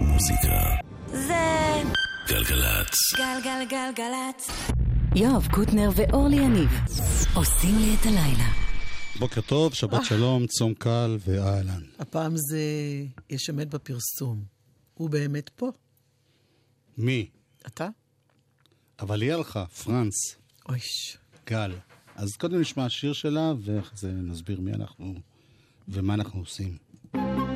מוזיקה. זה גלגלצ. גלגלגלגלצ. יואב קוטנר ואורלי יניב עושים לי את הלילה. בוקר טוב, שבת שלום, צום קל ואהלן. הפעם זה יש אמת בפרסום. הוא באמת פה. מי? אתה? אבל יהיה לך, פרנס, אויש. גל. אז קודם נשמע שיר שלה, ואחרי זה נסביר מי אנחנו ומה אנחנו עושים. Je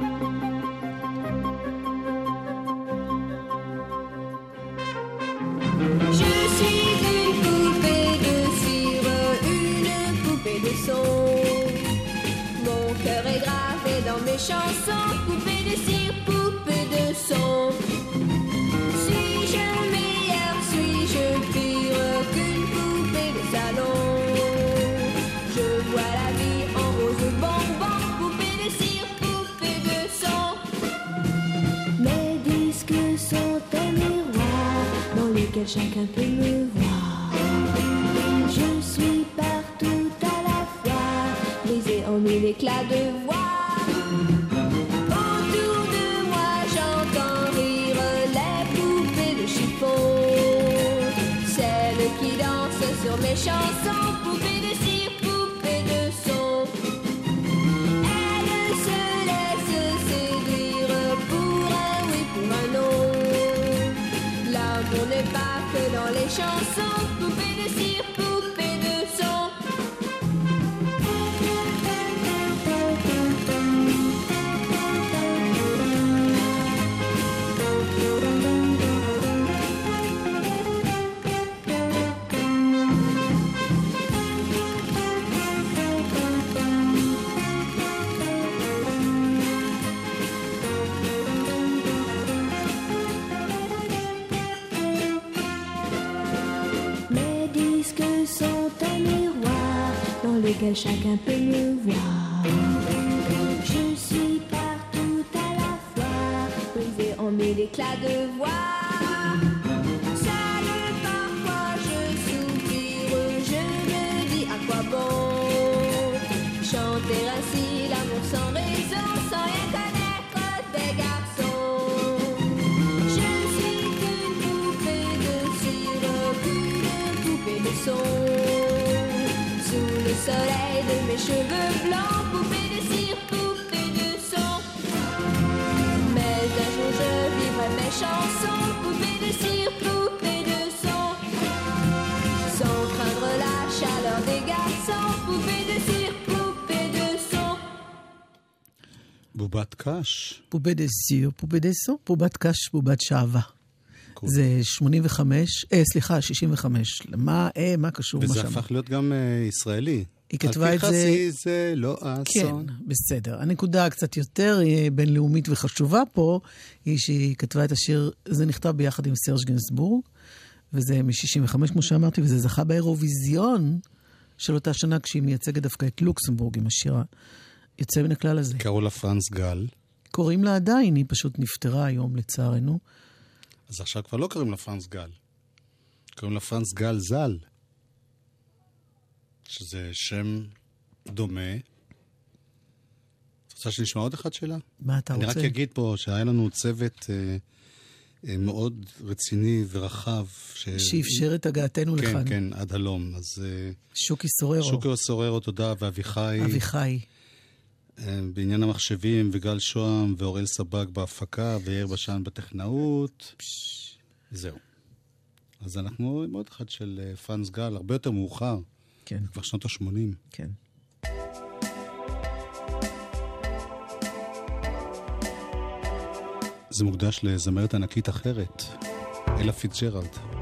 chansons, poupée de cire, poupée de son. Suis-je meilleure, suis-je pire qu'une poupée de salon? Je vois la vie en rose bonbon, poupée de cire, poupée de son. Mes disques sont un miroir dans lequel chacun peut me wish I could be you. קש. בובה דה סיר, בובה דה סו, בובת קש, בובת שעווה. זה 85, אה, סליחה, 65. מה, אה, מה קשור מה וזה שאמרת? הפך להיות גם אה, ישראלי. היא כתבה את זה- על זה לא כן, האסון. בסדר. הנקודה הקצת יותר אה, בינלאומית וחשובה פה, היא שהיא כתבה את השיר, זה נכתב ביחד עם סרג' גנסבורג, וזה מ-65, כמו שאמרתי, וזה זכה באירוויזיון של אותה שנה, כשהיא מייצגת דווקא את לוקסמבורג עם השיר היוצא מן הכלל הזה. קראו לה פרנס גל, קוראים לה עדיין, היא פשוט נפטרה היום, לצערנו. אז עכשיו כבר לא קוראים לה פרנס גל. קוראים לה פרנס גל ז"ל, שזה שם דומה. את רוצה שנשמע עוד אחד שלה? מה אתה אני רוצה? רק אגיד פה שהיה לנו צוות אה, אה, מאוד רציני ורחב. ש... שאפשר את הגעתנו כן, לכאן. כן, עד הלום. אז אה, שוקי סוררו, שוקי סוררו, תודה, ואביחי, אביחי. אה, בעניין המחשבים, וגל שוהם, ואוראל סבג בהפקה, ויאיר בשן בטכנאות. זהו. אז אנחנו עם עוד אחד של אה, פרנס גל, הרבה יותר מאוחר, כן, כבר שנות ה-80. כן. זה מוקדש לזמרת ענקית אחרת, אלה פיצג'רלד.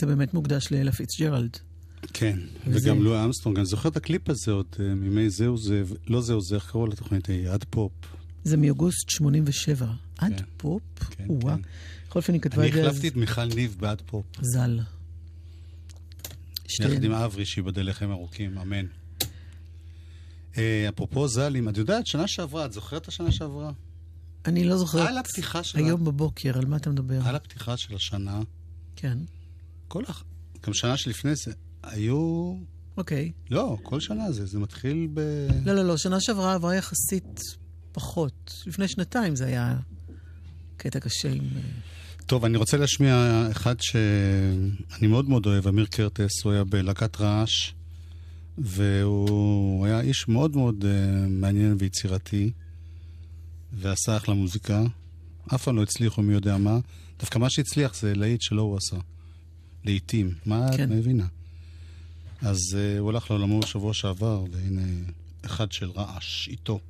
זה באמת מוקדש לאלה פיצג'רלד. כן, וזה- וגם לואי אמסטרונג. אני זוכר את הקליפ הזה עוד אה, מימי זהו זה, לא זהו זה, איך קראו לתוכנית ההיא? עד פופ. זה מאוגוסט 87. עד כן. פופ? כן, וואה. כן. בכל אופן היא כתבה אני את זה אז החלפתי את מיכל ניב בעד פופ. ז"ל. יחד עם שתיהן. אברי, שייבדל לחיים ארוכים, אמן. אה, אפרופו ז"לים, את יודעת, שנה שעברה, את זוכרת את השנה שעברה? אני לא זוכרת. על הפתיחה שלה. היום בבוקר, על מה אתה מדבר? על הפתיחה של השנה, כן. כל הח... גם שנה שלפני זה, היו... אוקיי. לא, כל שנה זה, זה מתחיל ב... לא, לא, לא, שנה שעברה עברה יחסית פחות. לפני שנתיים זה היה קטע קשה עם... אה, טוב, אני רוצה להשמיע אחד שאני מאוד מאוד אוהב, אמיר קרטס, הוא היה בלהקת רעש, והוא היה איש מאוד מאוד uh, מעניין ויצירתי, ועשה אחלה מוזיקה. אף פעם לא הצליחו מי יודע מה. דווקא מה שהצליח זה להיט שלא הוא עשה. לעיתים. מה כן. את מבינה? אז uh, הוא הלך לעולמו בשבוע שעבר, והנה אחד של רעש איתו.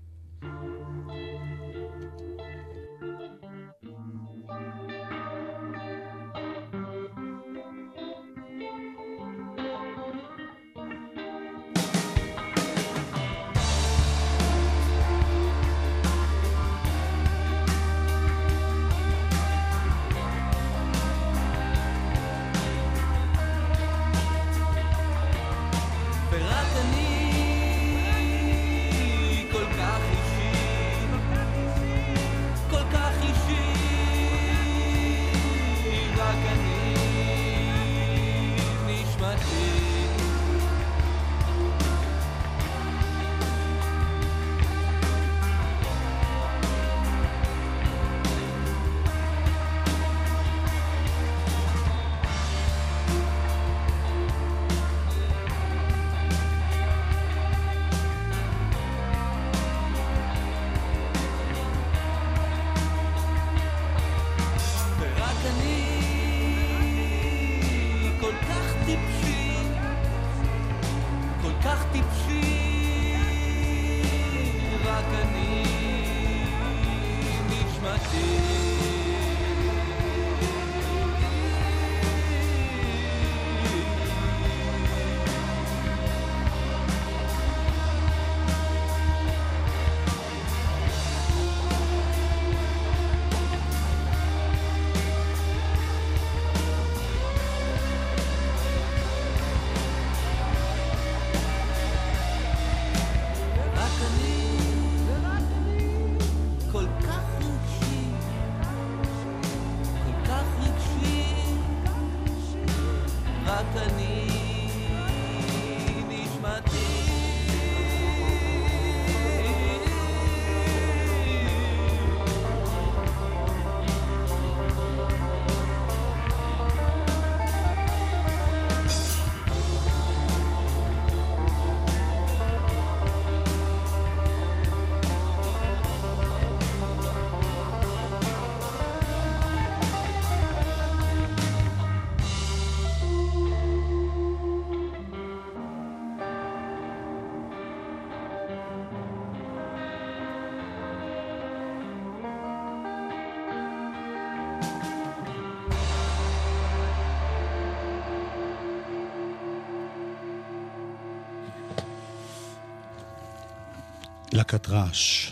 להקת רעש.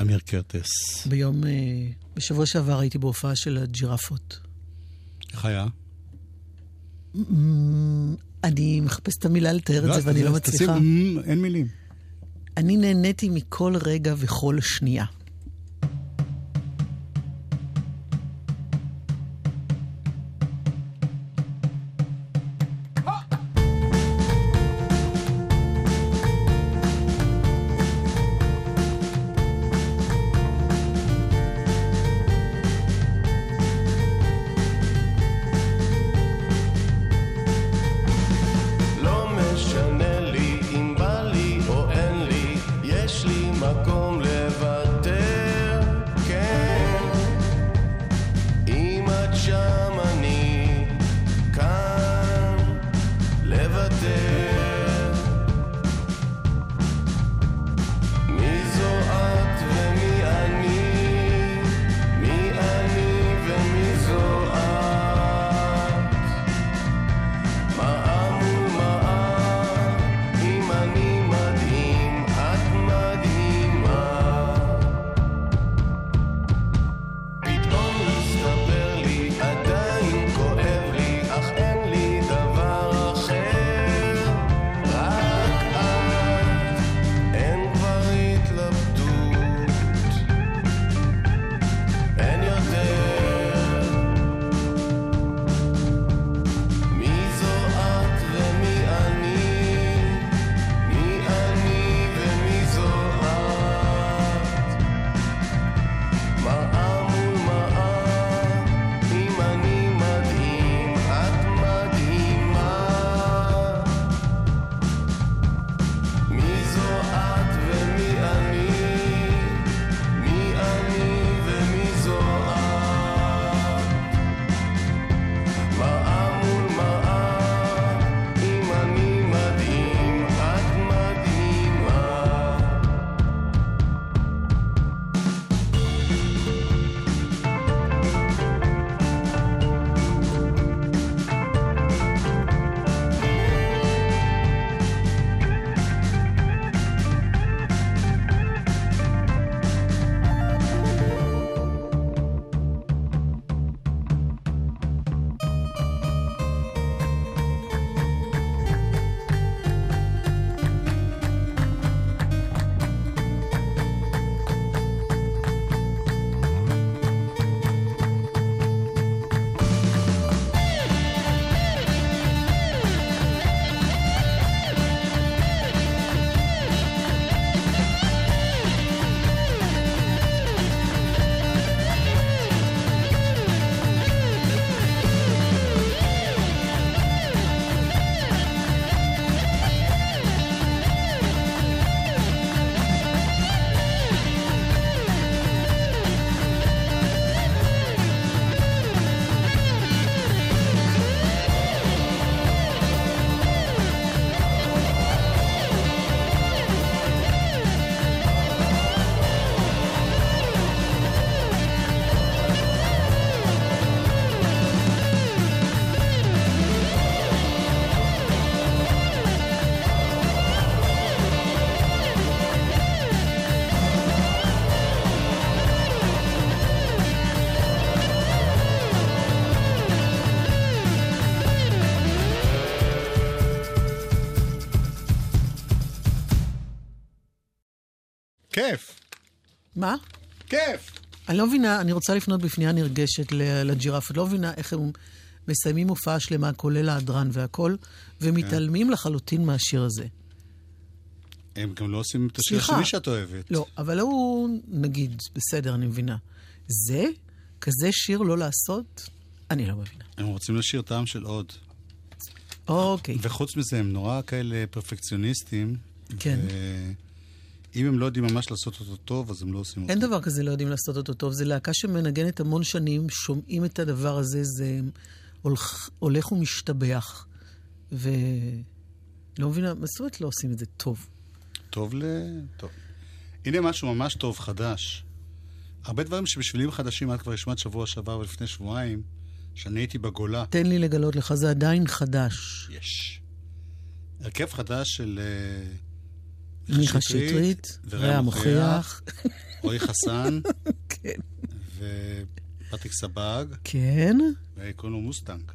אמיר קרטס. ביום, אה, בשבוע שעבר הייתי בהופעה של הג'ירפות. איך היה? אמ, אני מחפשת את המילה לתאר את זה ואני לא מצליחה. תשים, "מ", אין מילים. אני נהניתי מכל רגע וכל שנייה. מה? כיף. אני לא מבינה, אני רוצה לפנות בפנייה נרגשת ל- לג'ירפות. לא מבינה איך הם מסיימים הופעה שלמה, כולל ההדרן והכל, ומתעלמים לחלוטין מהשיר הזה. הם גם לא עושים את השיר. השני שאת אוהבת. לא, אבל הוא, נגיד, בסדר, אני מבינה. זה? כזה שיר לא לעשות? אני לא מבינה. הם רוצים לשיר טעם של עוד. אוקיי. וחוץ מזה, הם נורא כאלה פרפקציוניסטים. כן. אם הם לא יודעים ממש לעשות אותו טוב, אז הם לא עושים אותו. אין דבר כזה לא יודעים לעשות אותו טוב. זו להקה שמנגנת המון שנים, שומעים את הדבר הזה, זה הולך, הולך ומשתבח. ולא מבינה, מה זאת אומרת לא עושים את זה טוב? טוב ל... טוב. הנה משהו ממש טוב, חדש. הרבה דברים שבשבילי הם חדשים, את כבר השמעת שבוע שעבר ולפני שבועיים, שאני הייתי בגולה. תן לי לגלות לך, זה עדיין חדש. יש. הרכב חדש של uh, מיכה שטרית, רע מוכיח. רועי חסן כן. ופטריק סבג, כן. וקוראים לו מוסטנג.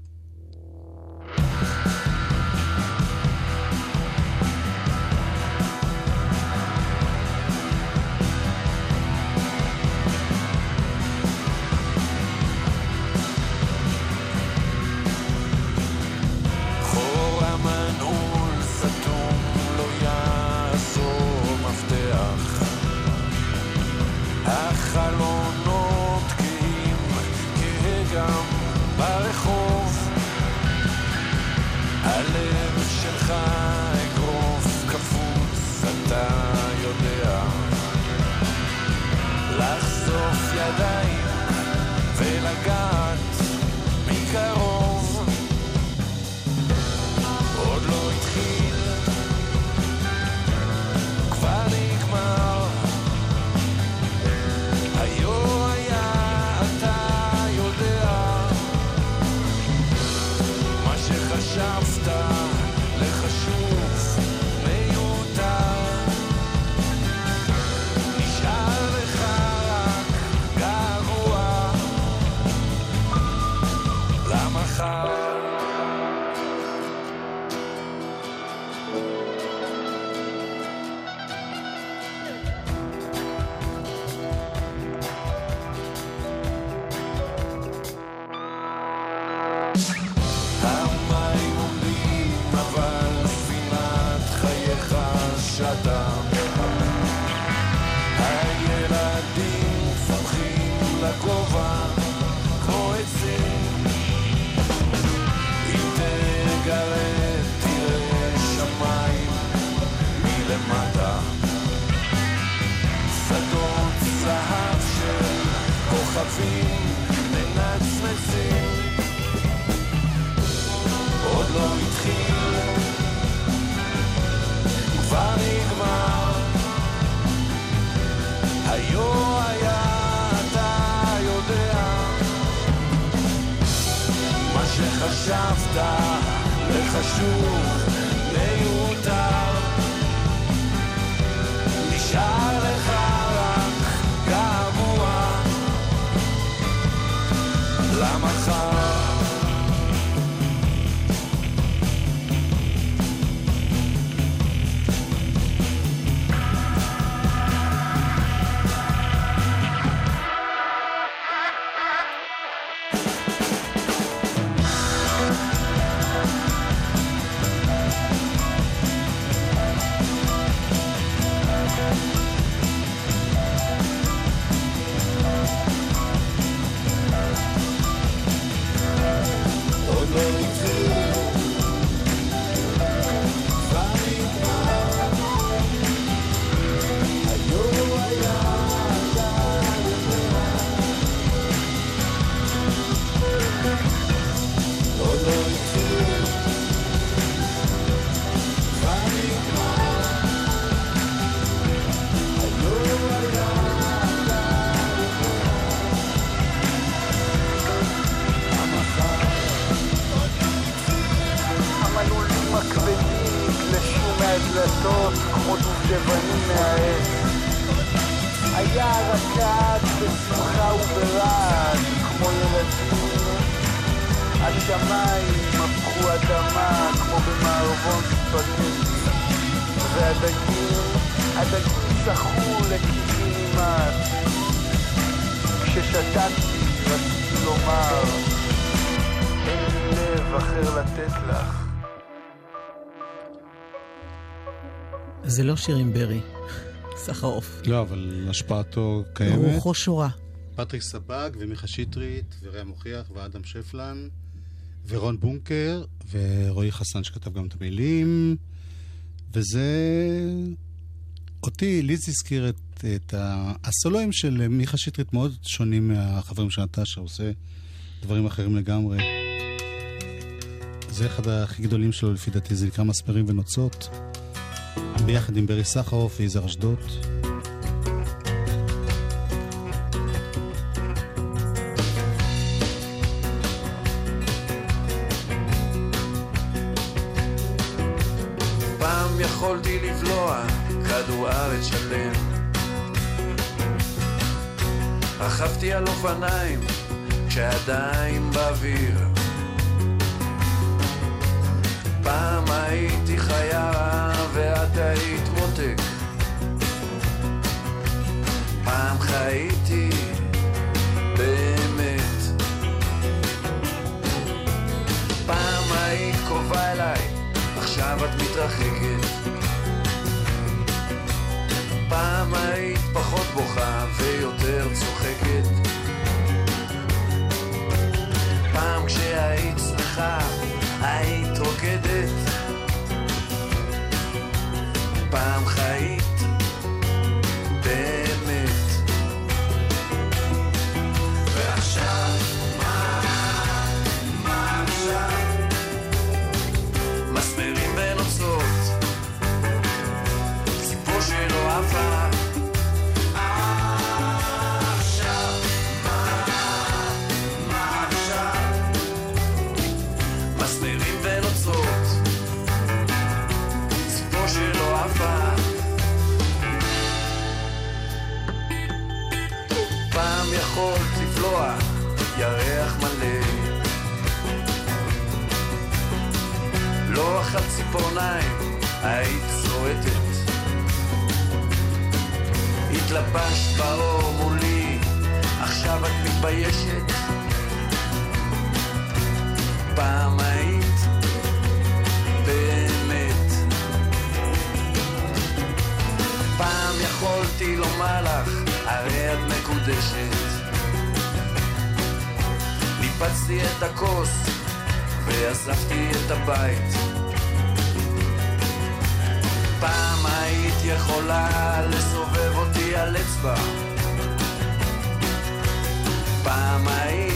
כוכבים מנצנצים. עוד לא. היו היה, יודע, מה שחשבת לחשוב לא שיר עם ברי, סחרוף. לא, אבל השפעתו קיימת. רוחו שורה. פטריק סבג ומיכה שטרית ורע מוכיח ואדם שפלן ורון בונקר ורועי חסן שכתב גם את המילים וזה אותי, לי זה הזכיר את, את ה... הסולואים של מיכה שטרית מאוד שונים מהחברים של נטשה, הוא עושה דברים אחרים לגמרי. זה אחד הכי גדולים שלו לפי דעתי, זה נקרא מסמרים ונוצות. ביחד עם ברי סחרוף ויזהר אשדוד. רכבתי על אופניים כשהידיים באוויר משחקת. פעם היית פחות בוכה ויותר צוחקת. פעם כשהיית שמחה היית רוקדת. פעם חיית בין ציפורניים, היית צועדת. התלבשת באור מולי, עכשיו את מתביישת? פעם היית באמת. פעם יכולתי לומר לך, הרי את מקודשת. ניפצתי את הכוס ואספתי את הבית. יכולה לסובב אותי על אצבע. פעם היית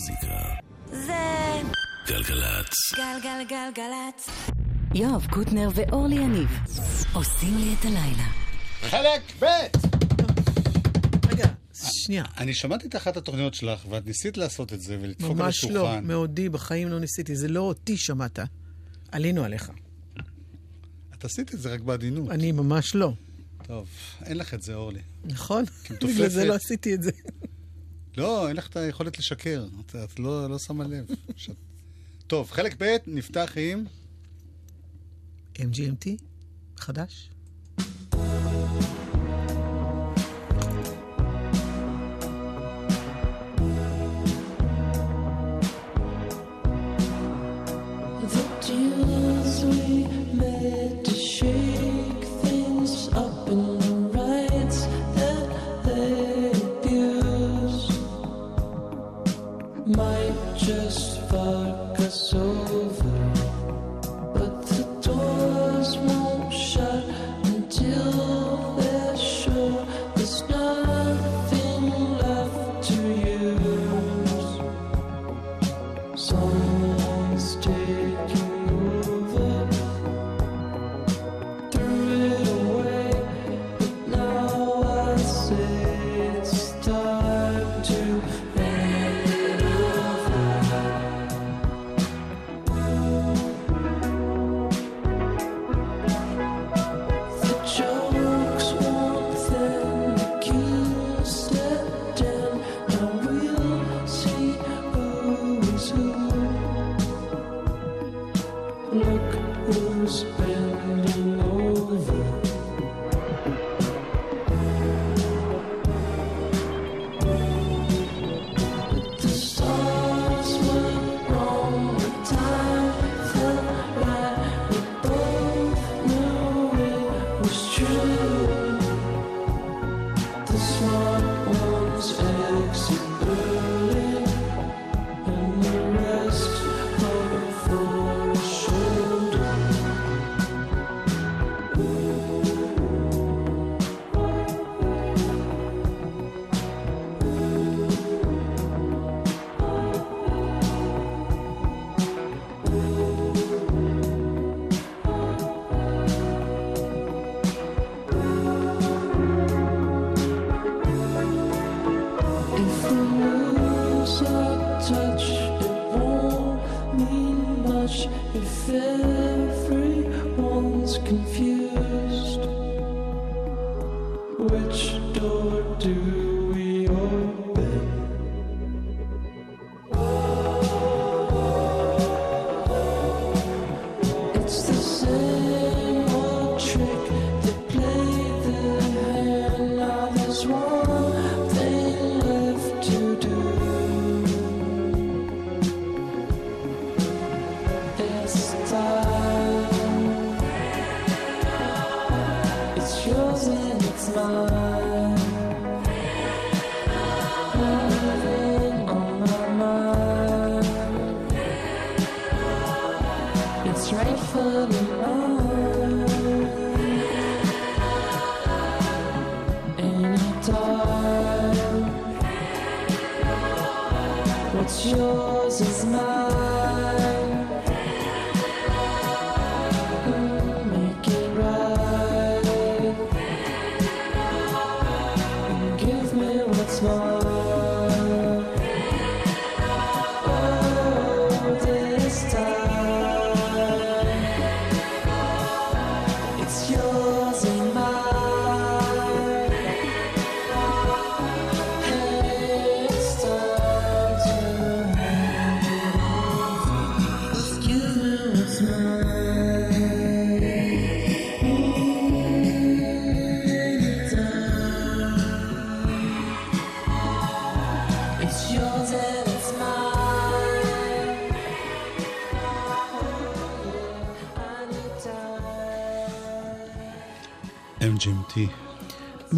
המוזיקה. זה גלגלצ. גלגלגלגלצ. יואב קוטנר ואורלי יניב עושים לי את הלילה. חלק ב'! רגע, שנייה. אני שמעתי את אחת התוכניות שלך, ואת ניסית לעשות את זה ולדפוק על ממש השולחן. לא, מעודי, בחיים לא ניסיתי. זה לא אותי שמעת. עלינו עליך. את עשית את זה רק בעדינות. אני ממש לא. טוב, אין לך את זה, אורלי. נכון? בגלל זה לא עשיתי את זה. לא, אין לך את היכולת לשקר. את, את לא, לא שמה לב. ש... טוב, חלק ב' נפתח עם... MGMT? חדש?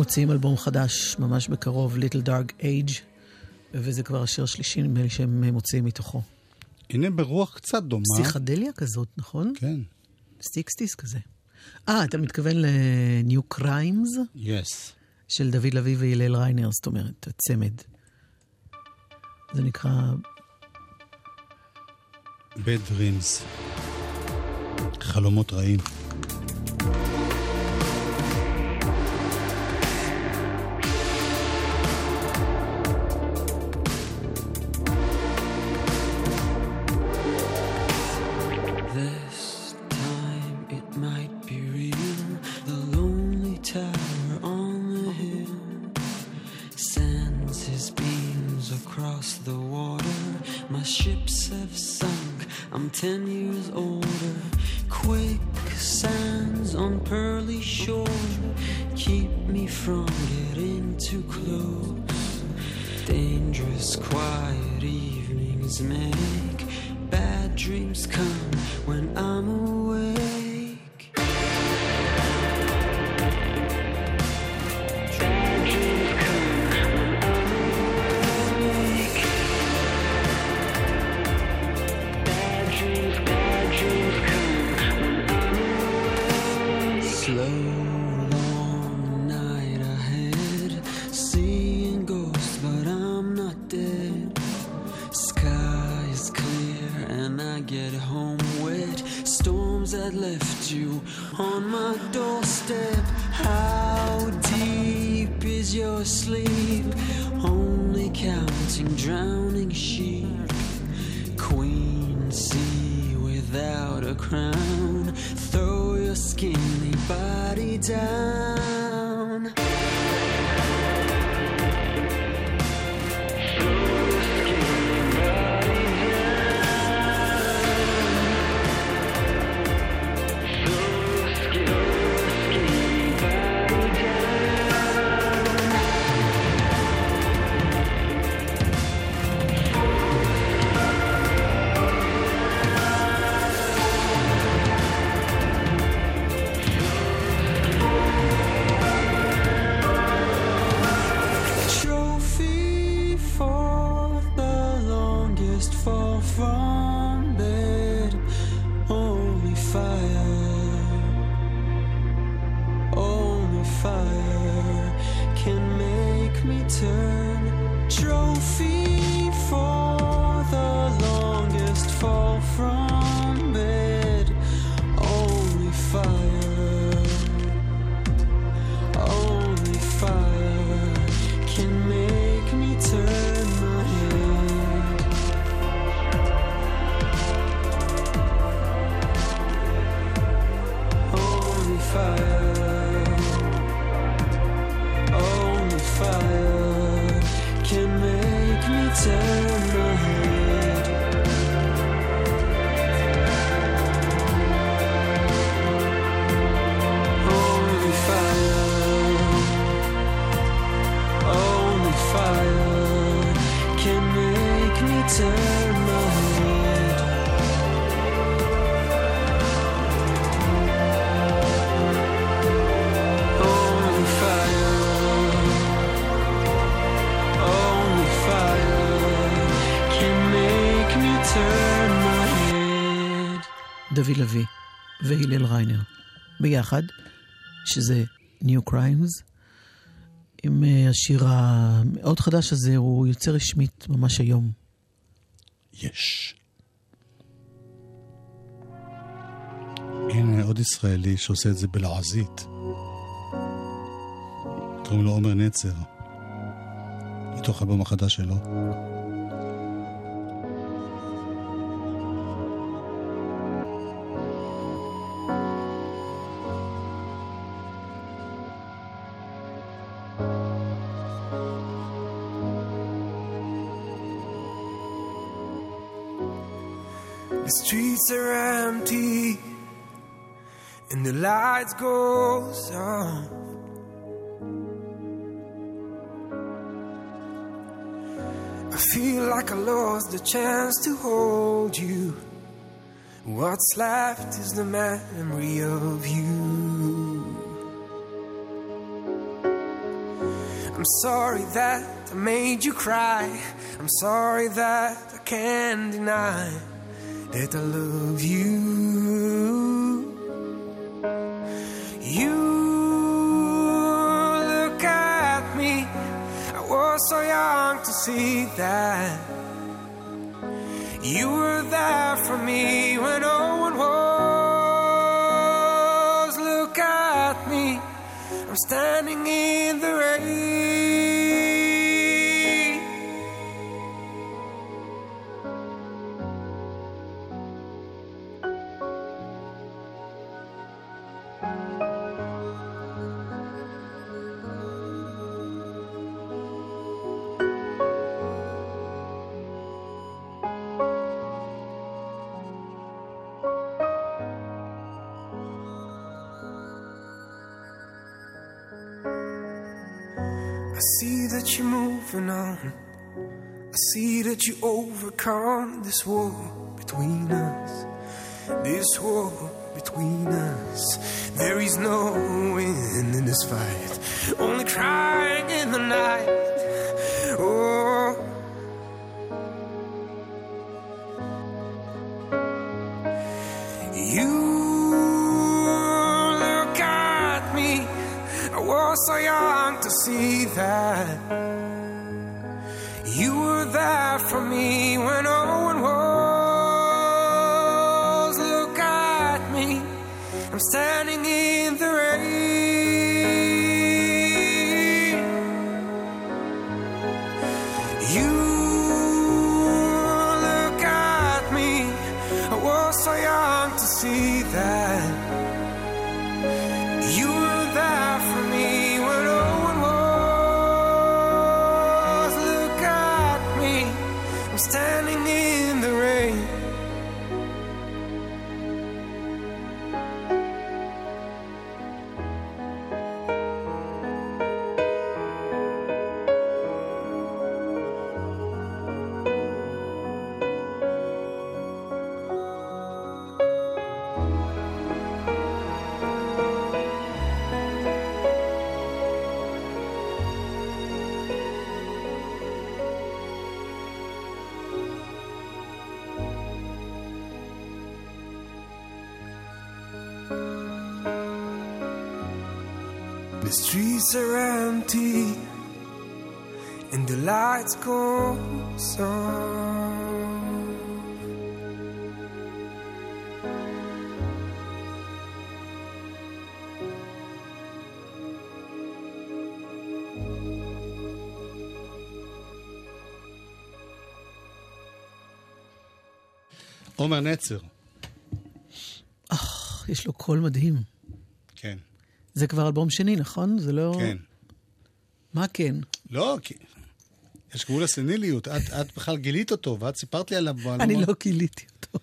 מוציאים אלבום חדש ממש בקרוב, Little Dark Age, וזה כבר השיר השלישי, נדמה לי שהם מוציאים מתוכו. הנה ברוח קצת דומה. פסיכדליה כזאת, נכון? כן. Sixties כזה. אה, אתה מתכוון ל New Crimes? Yes. של דוד לביא והלל ריינר, זאת אומרת, הצמד. זה נקרא... Bad Dreams. חלומות רעים. דוד לוי והלל ריינר ביחד, שזה New Crimes. עם אה, השיר המאוד חדש הזה, הוא יוצא רשמית ממש היום. יש. הנה עוד ישראלי שעושה את זה בלעזית. קוראים לו עומר נצר, מתוך הבמה החדש שלו. chance to hold you. What's left is the memory of you. I'm sorry that I made you cry. I'm sorry that I can't deny that I love you. You look at me. I was so young to see that. You were there for me see that you're moving on. I see that you overcome this war between us. This war between us. There is no win in this fight. Only crying in the night. Are empty and the lights go on. עומר נצר. יש לו קול מדהים. זה כבר אלבום שני, נכון? זה לא... כן. מה כן? לא, כי... יש גבול לסניליות. את, את בכלל גילית אותו, ואת סיפרת לי עליו. באלבום. אני לא גיליתי אותו.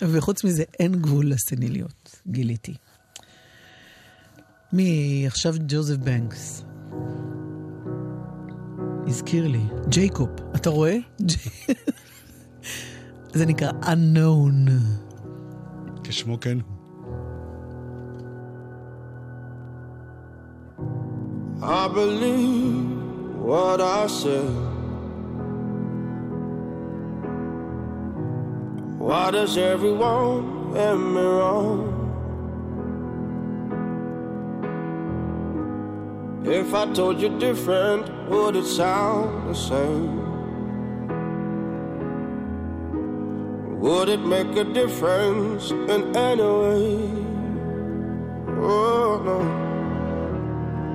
וחוץ מזה, אין גבול לסניליות. גיליתי. מי עכשיו ג'וזף בנקס. הזכיר לי. ג'ייקוב, אתה רואה? זה נקרא unknown. כשמו כן הוא. Believe what I said. Why does everyone get me wrong? If I told you different, would it sound the same? Would it make a difference in any way? Oh no.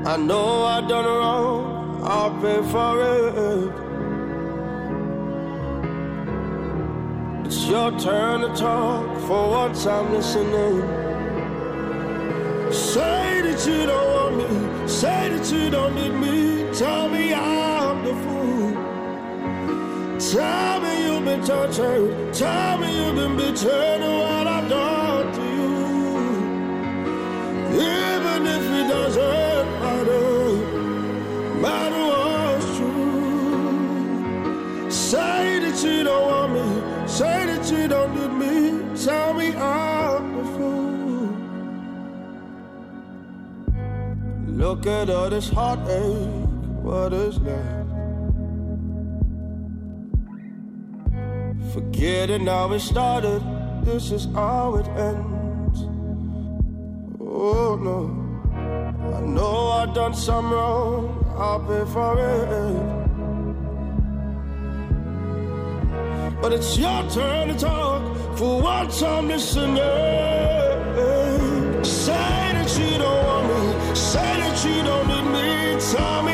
I know I done wrong, I'll pay for it. It's your turn to talk, for once I'm listening. Say that you don't want me, say that you don't need me. Tell me I'm the fool. Tell me you've been tortured, tell me you've been betrayed, what I've done to you. Even if it doesn't Look at all this heartache, what is left? Forgetting how it started, this is how it ends. Oh no, I know I done some wrong, I'll pay for it. But it's your turn to talk. For once I'm listening. Say saw me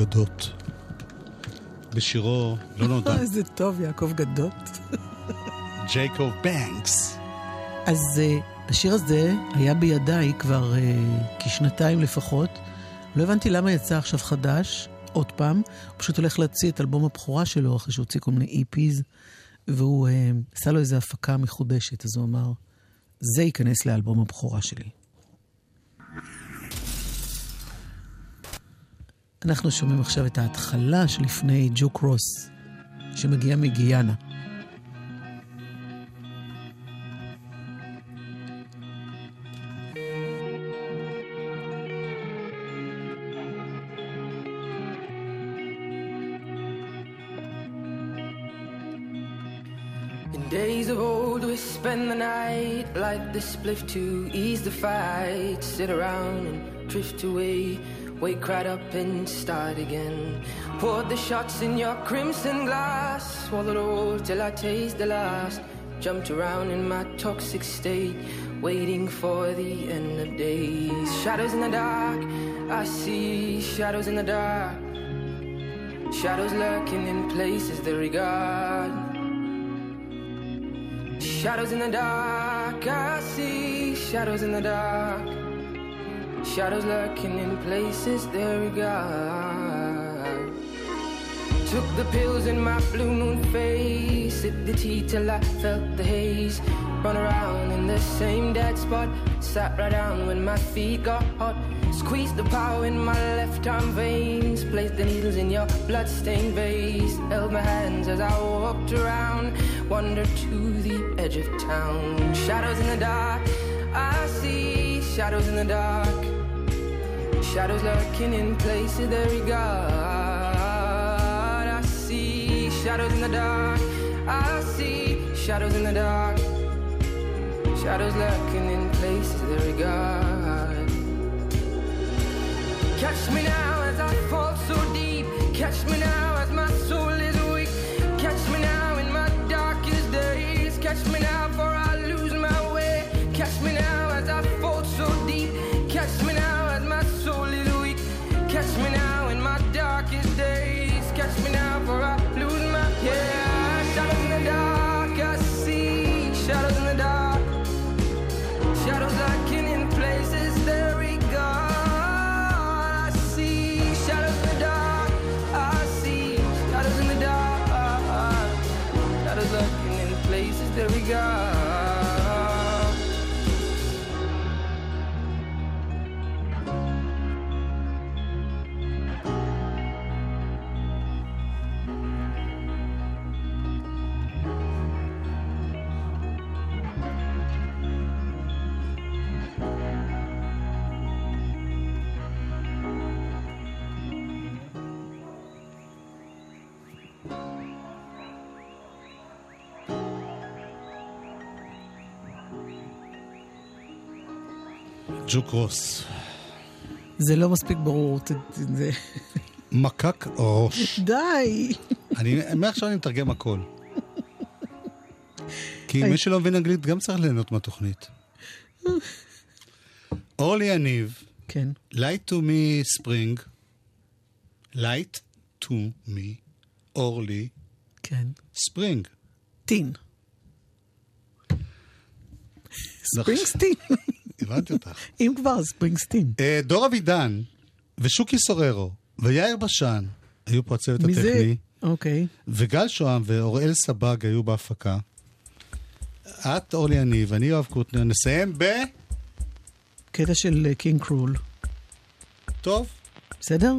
גדות. בשירו לא נודע, איזה טוב, יעקב גדות. ג'ייקוב בנקס. אז אה, השיר הזה היה בידיי כבר אה, כשנתיים לפחות. לא הבנתי למה יצא עכשיו חדש, עוד פעם. הוא פשוט הולך להוציא את אלבום הבכורה שלו אחרי שהוא הוציא כל מיני EPs, והוא אה, עשה לו איזו הפקה מחודשת, אז הוא אמר, זה ייכנס לאלבום הבכורה שלי. אנחנו שומעים עכשיו את ההתחלה שלפני ג'ו קרוס, שמגיע מגיאנה. Spend the night like the spliff to ease the fight. Sit around and drift away, wake right up and start again. Poured the shots in your crimson glass, swallowed all till I taste the last. Jumped around in my toxic state, waiting for the end of days. Shadows in the dark, I see shadows in the dark. Shadows lurking in places they regard. Shadows in the dark, I see shadows in the dark. Shadows lurking in places they regard. Took the pills in my blue moon face, sipped the tea till I felt the haze. Run around in the same dead spot, sat right down when my feet got hot. Squeezed the power in my left arm veins, placed the needles in your bloodstained vase. Held my hands as I walked around, wandered to the edge of town. Shadows in the dark, I see shadows in the dark. Shadows lurking in places they regard. I see shadows in the dark. I see shadows in the dark. Shadows lurking in places they regard. Catch me now as I fall so deep. Catch me now as my soul is weak. Catch me now in my darkest days. Catch me now yeah. Shadows in the dark, I see shadows in the dark. Shadows lurking in places. I see shadows in the dark. I see shadows in the dark. Shadows lurking in places. ג'וק רוס. זה לא מספיק ברור. מקק ראש. די. אני, מעכשיו אני מתרגם הכל. כי מי שלא מבין אנגלית גם צריך ליהנות מהתוכנית. אורלי יניב, כן. Light to me spring, Light to me, אורלי, כן. ספרינג. טין. ספרינגסטין. הבנתי אותך. אם כבר, ספרינגסטין. אה, דור אבידן ושוקי סוררו ויאיר בשן היו פה הצוות מי זה? הטכני, אוקיי. וגל שוהם ואוראל סבג היו בהפקה. את, אורלי יניב, אני יואב קוטנר, נסיים ב... קטע של אה, קינג קרול. טוב. בסדר?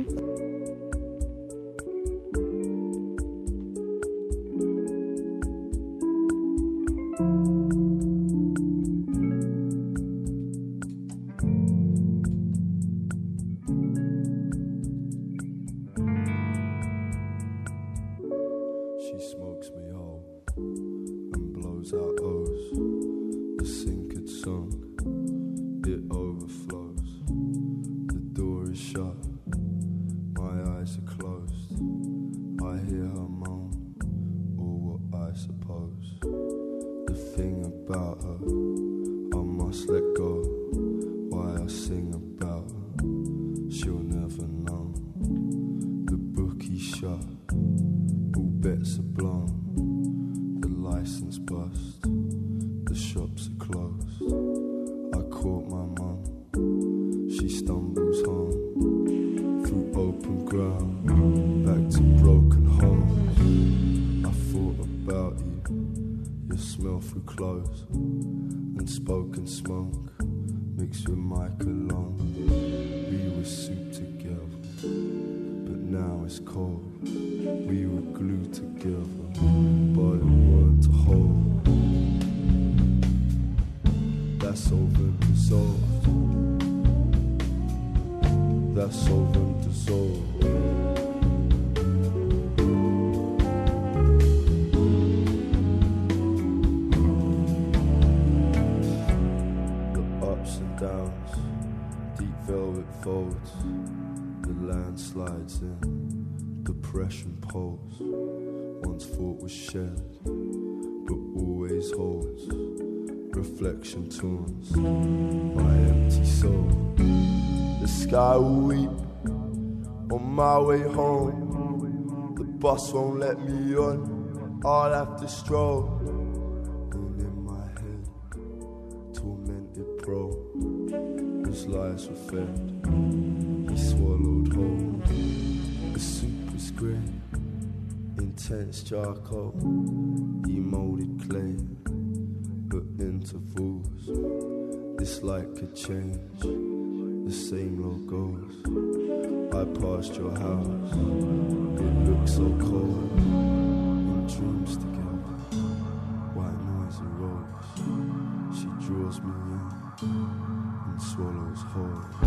Reflection tunes my empty soul. The sky will weep on my way home. The bus won't let me on. I'll have to stroll. And in my head, tormented bro, whose lies were fed. He swallowed whole. The soup was grey, intense charcoal. He molded clay, intervals. This light could change. The same logos. I passed your house. It looks so cold. In dreams together, white noisy roads. She draws me in and swallows whole.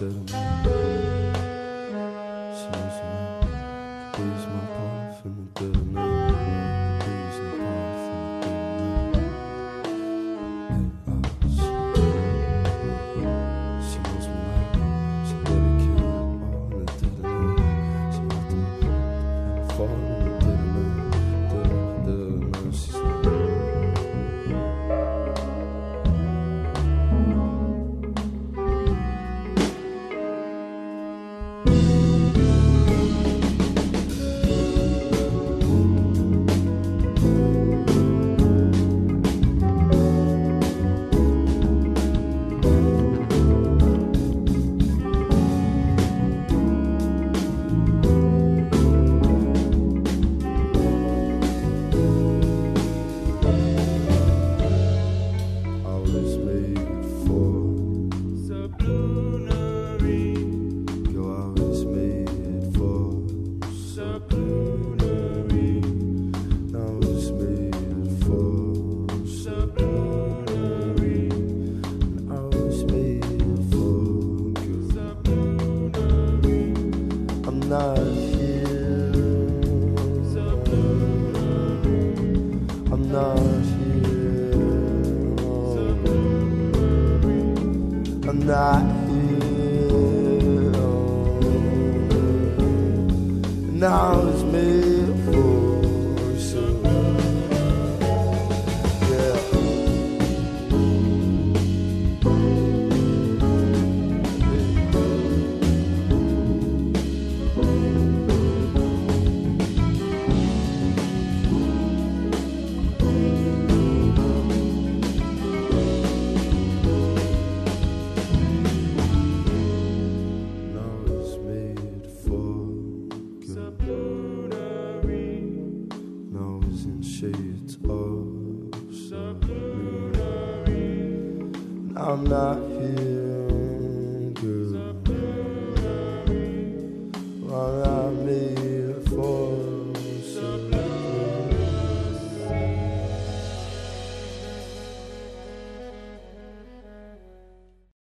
da, da.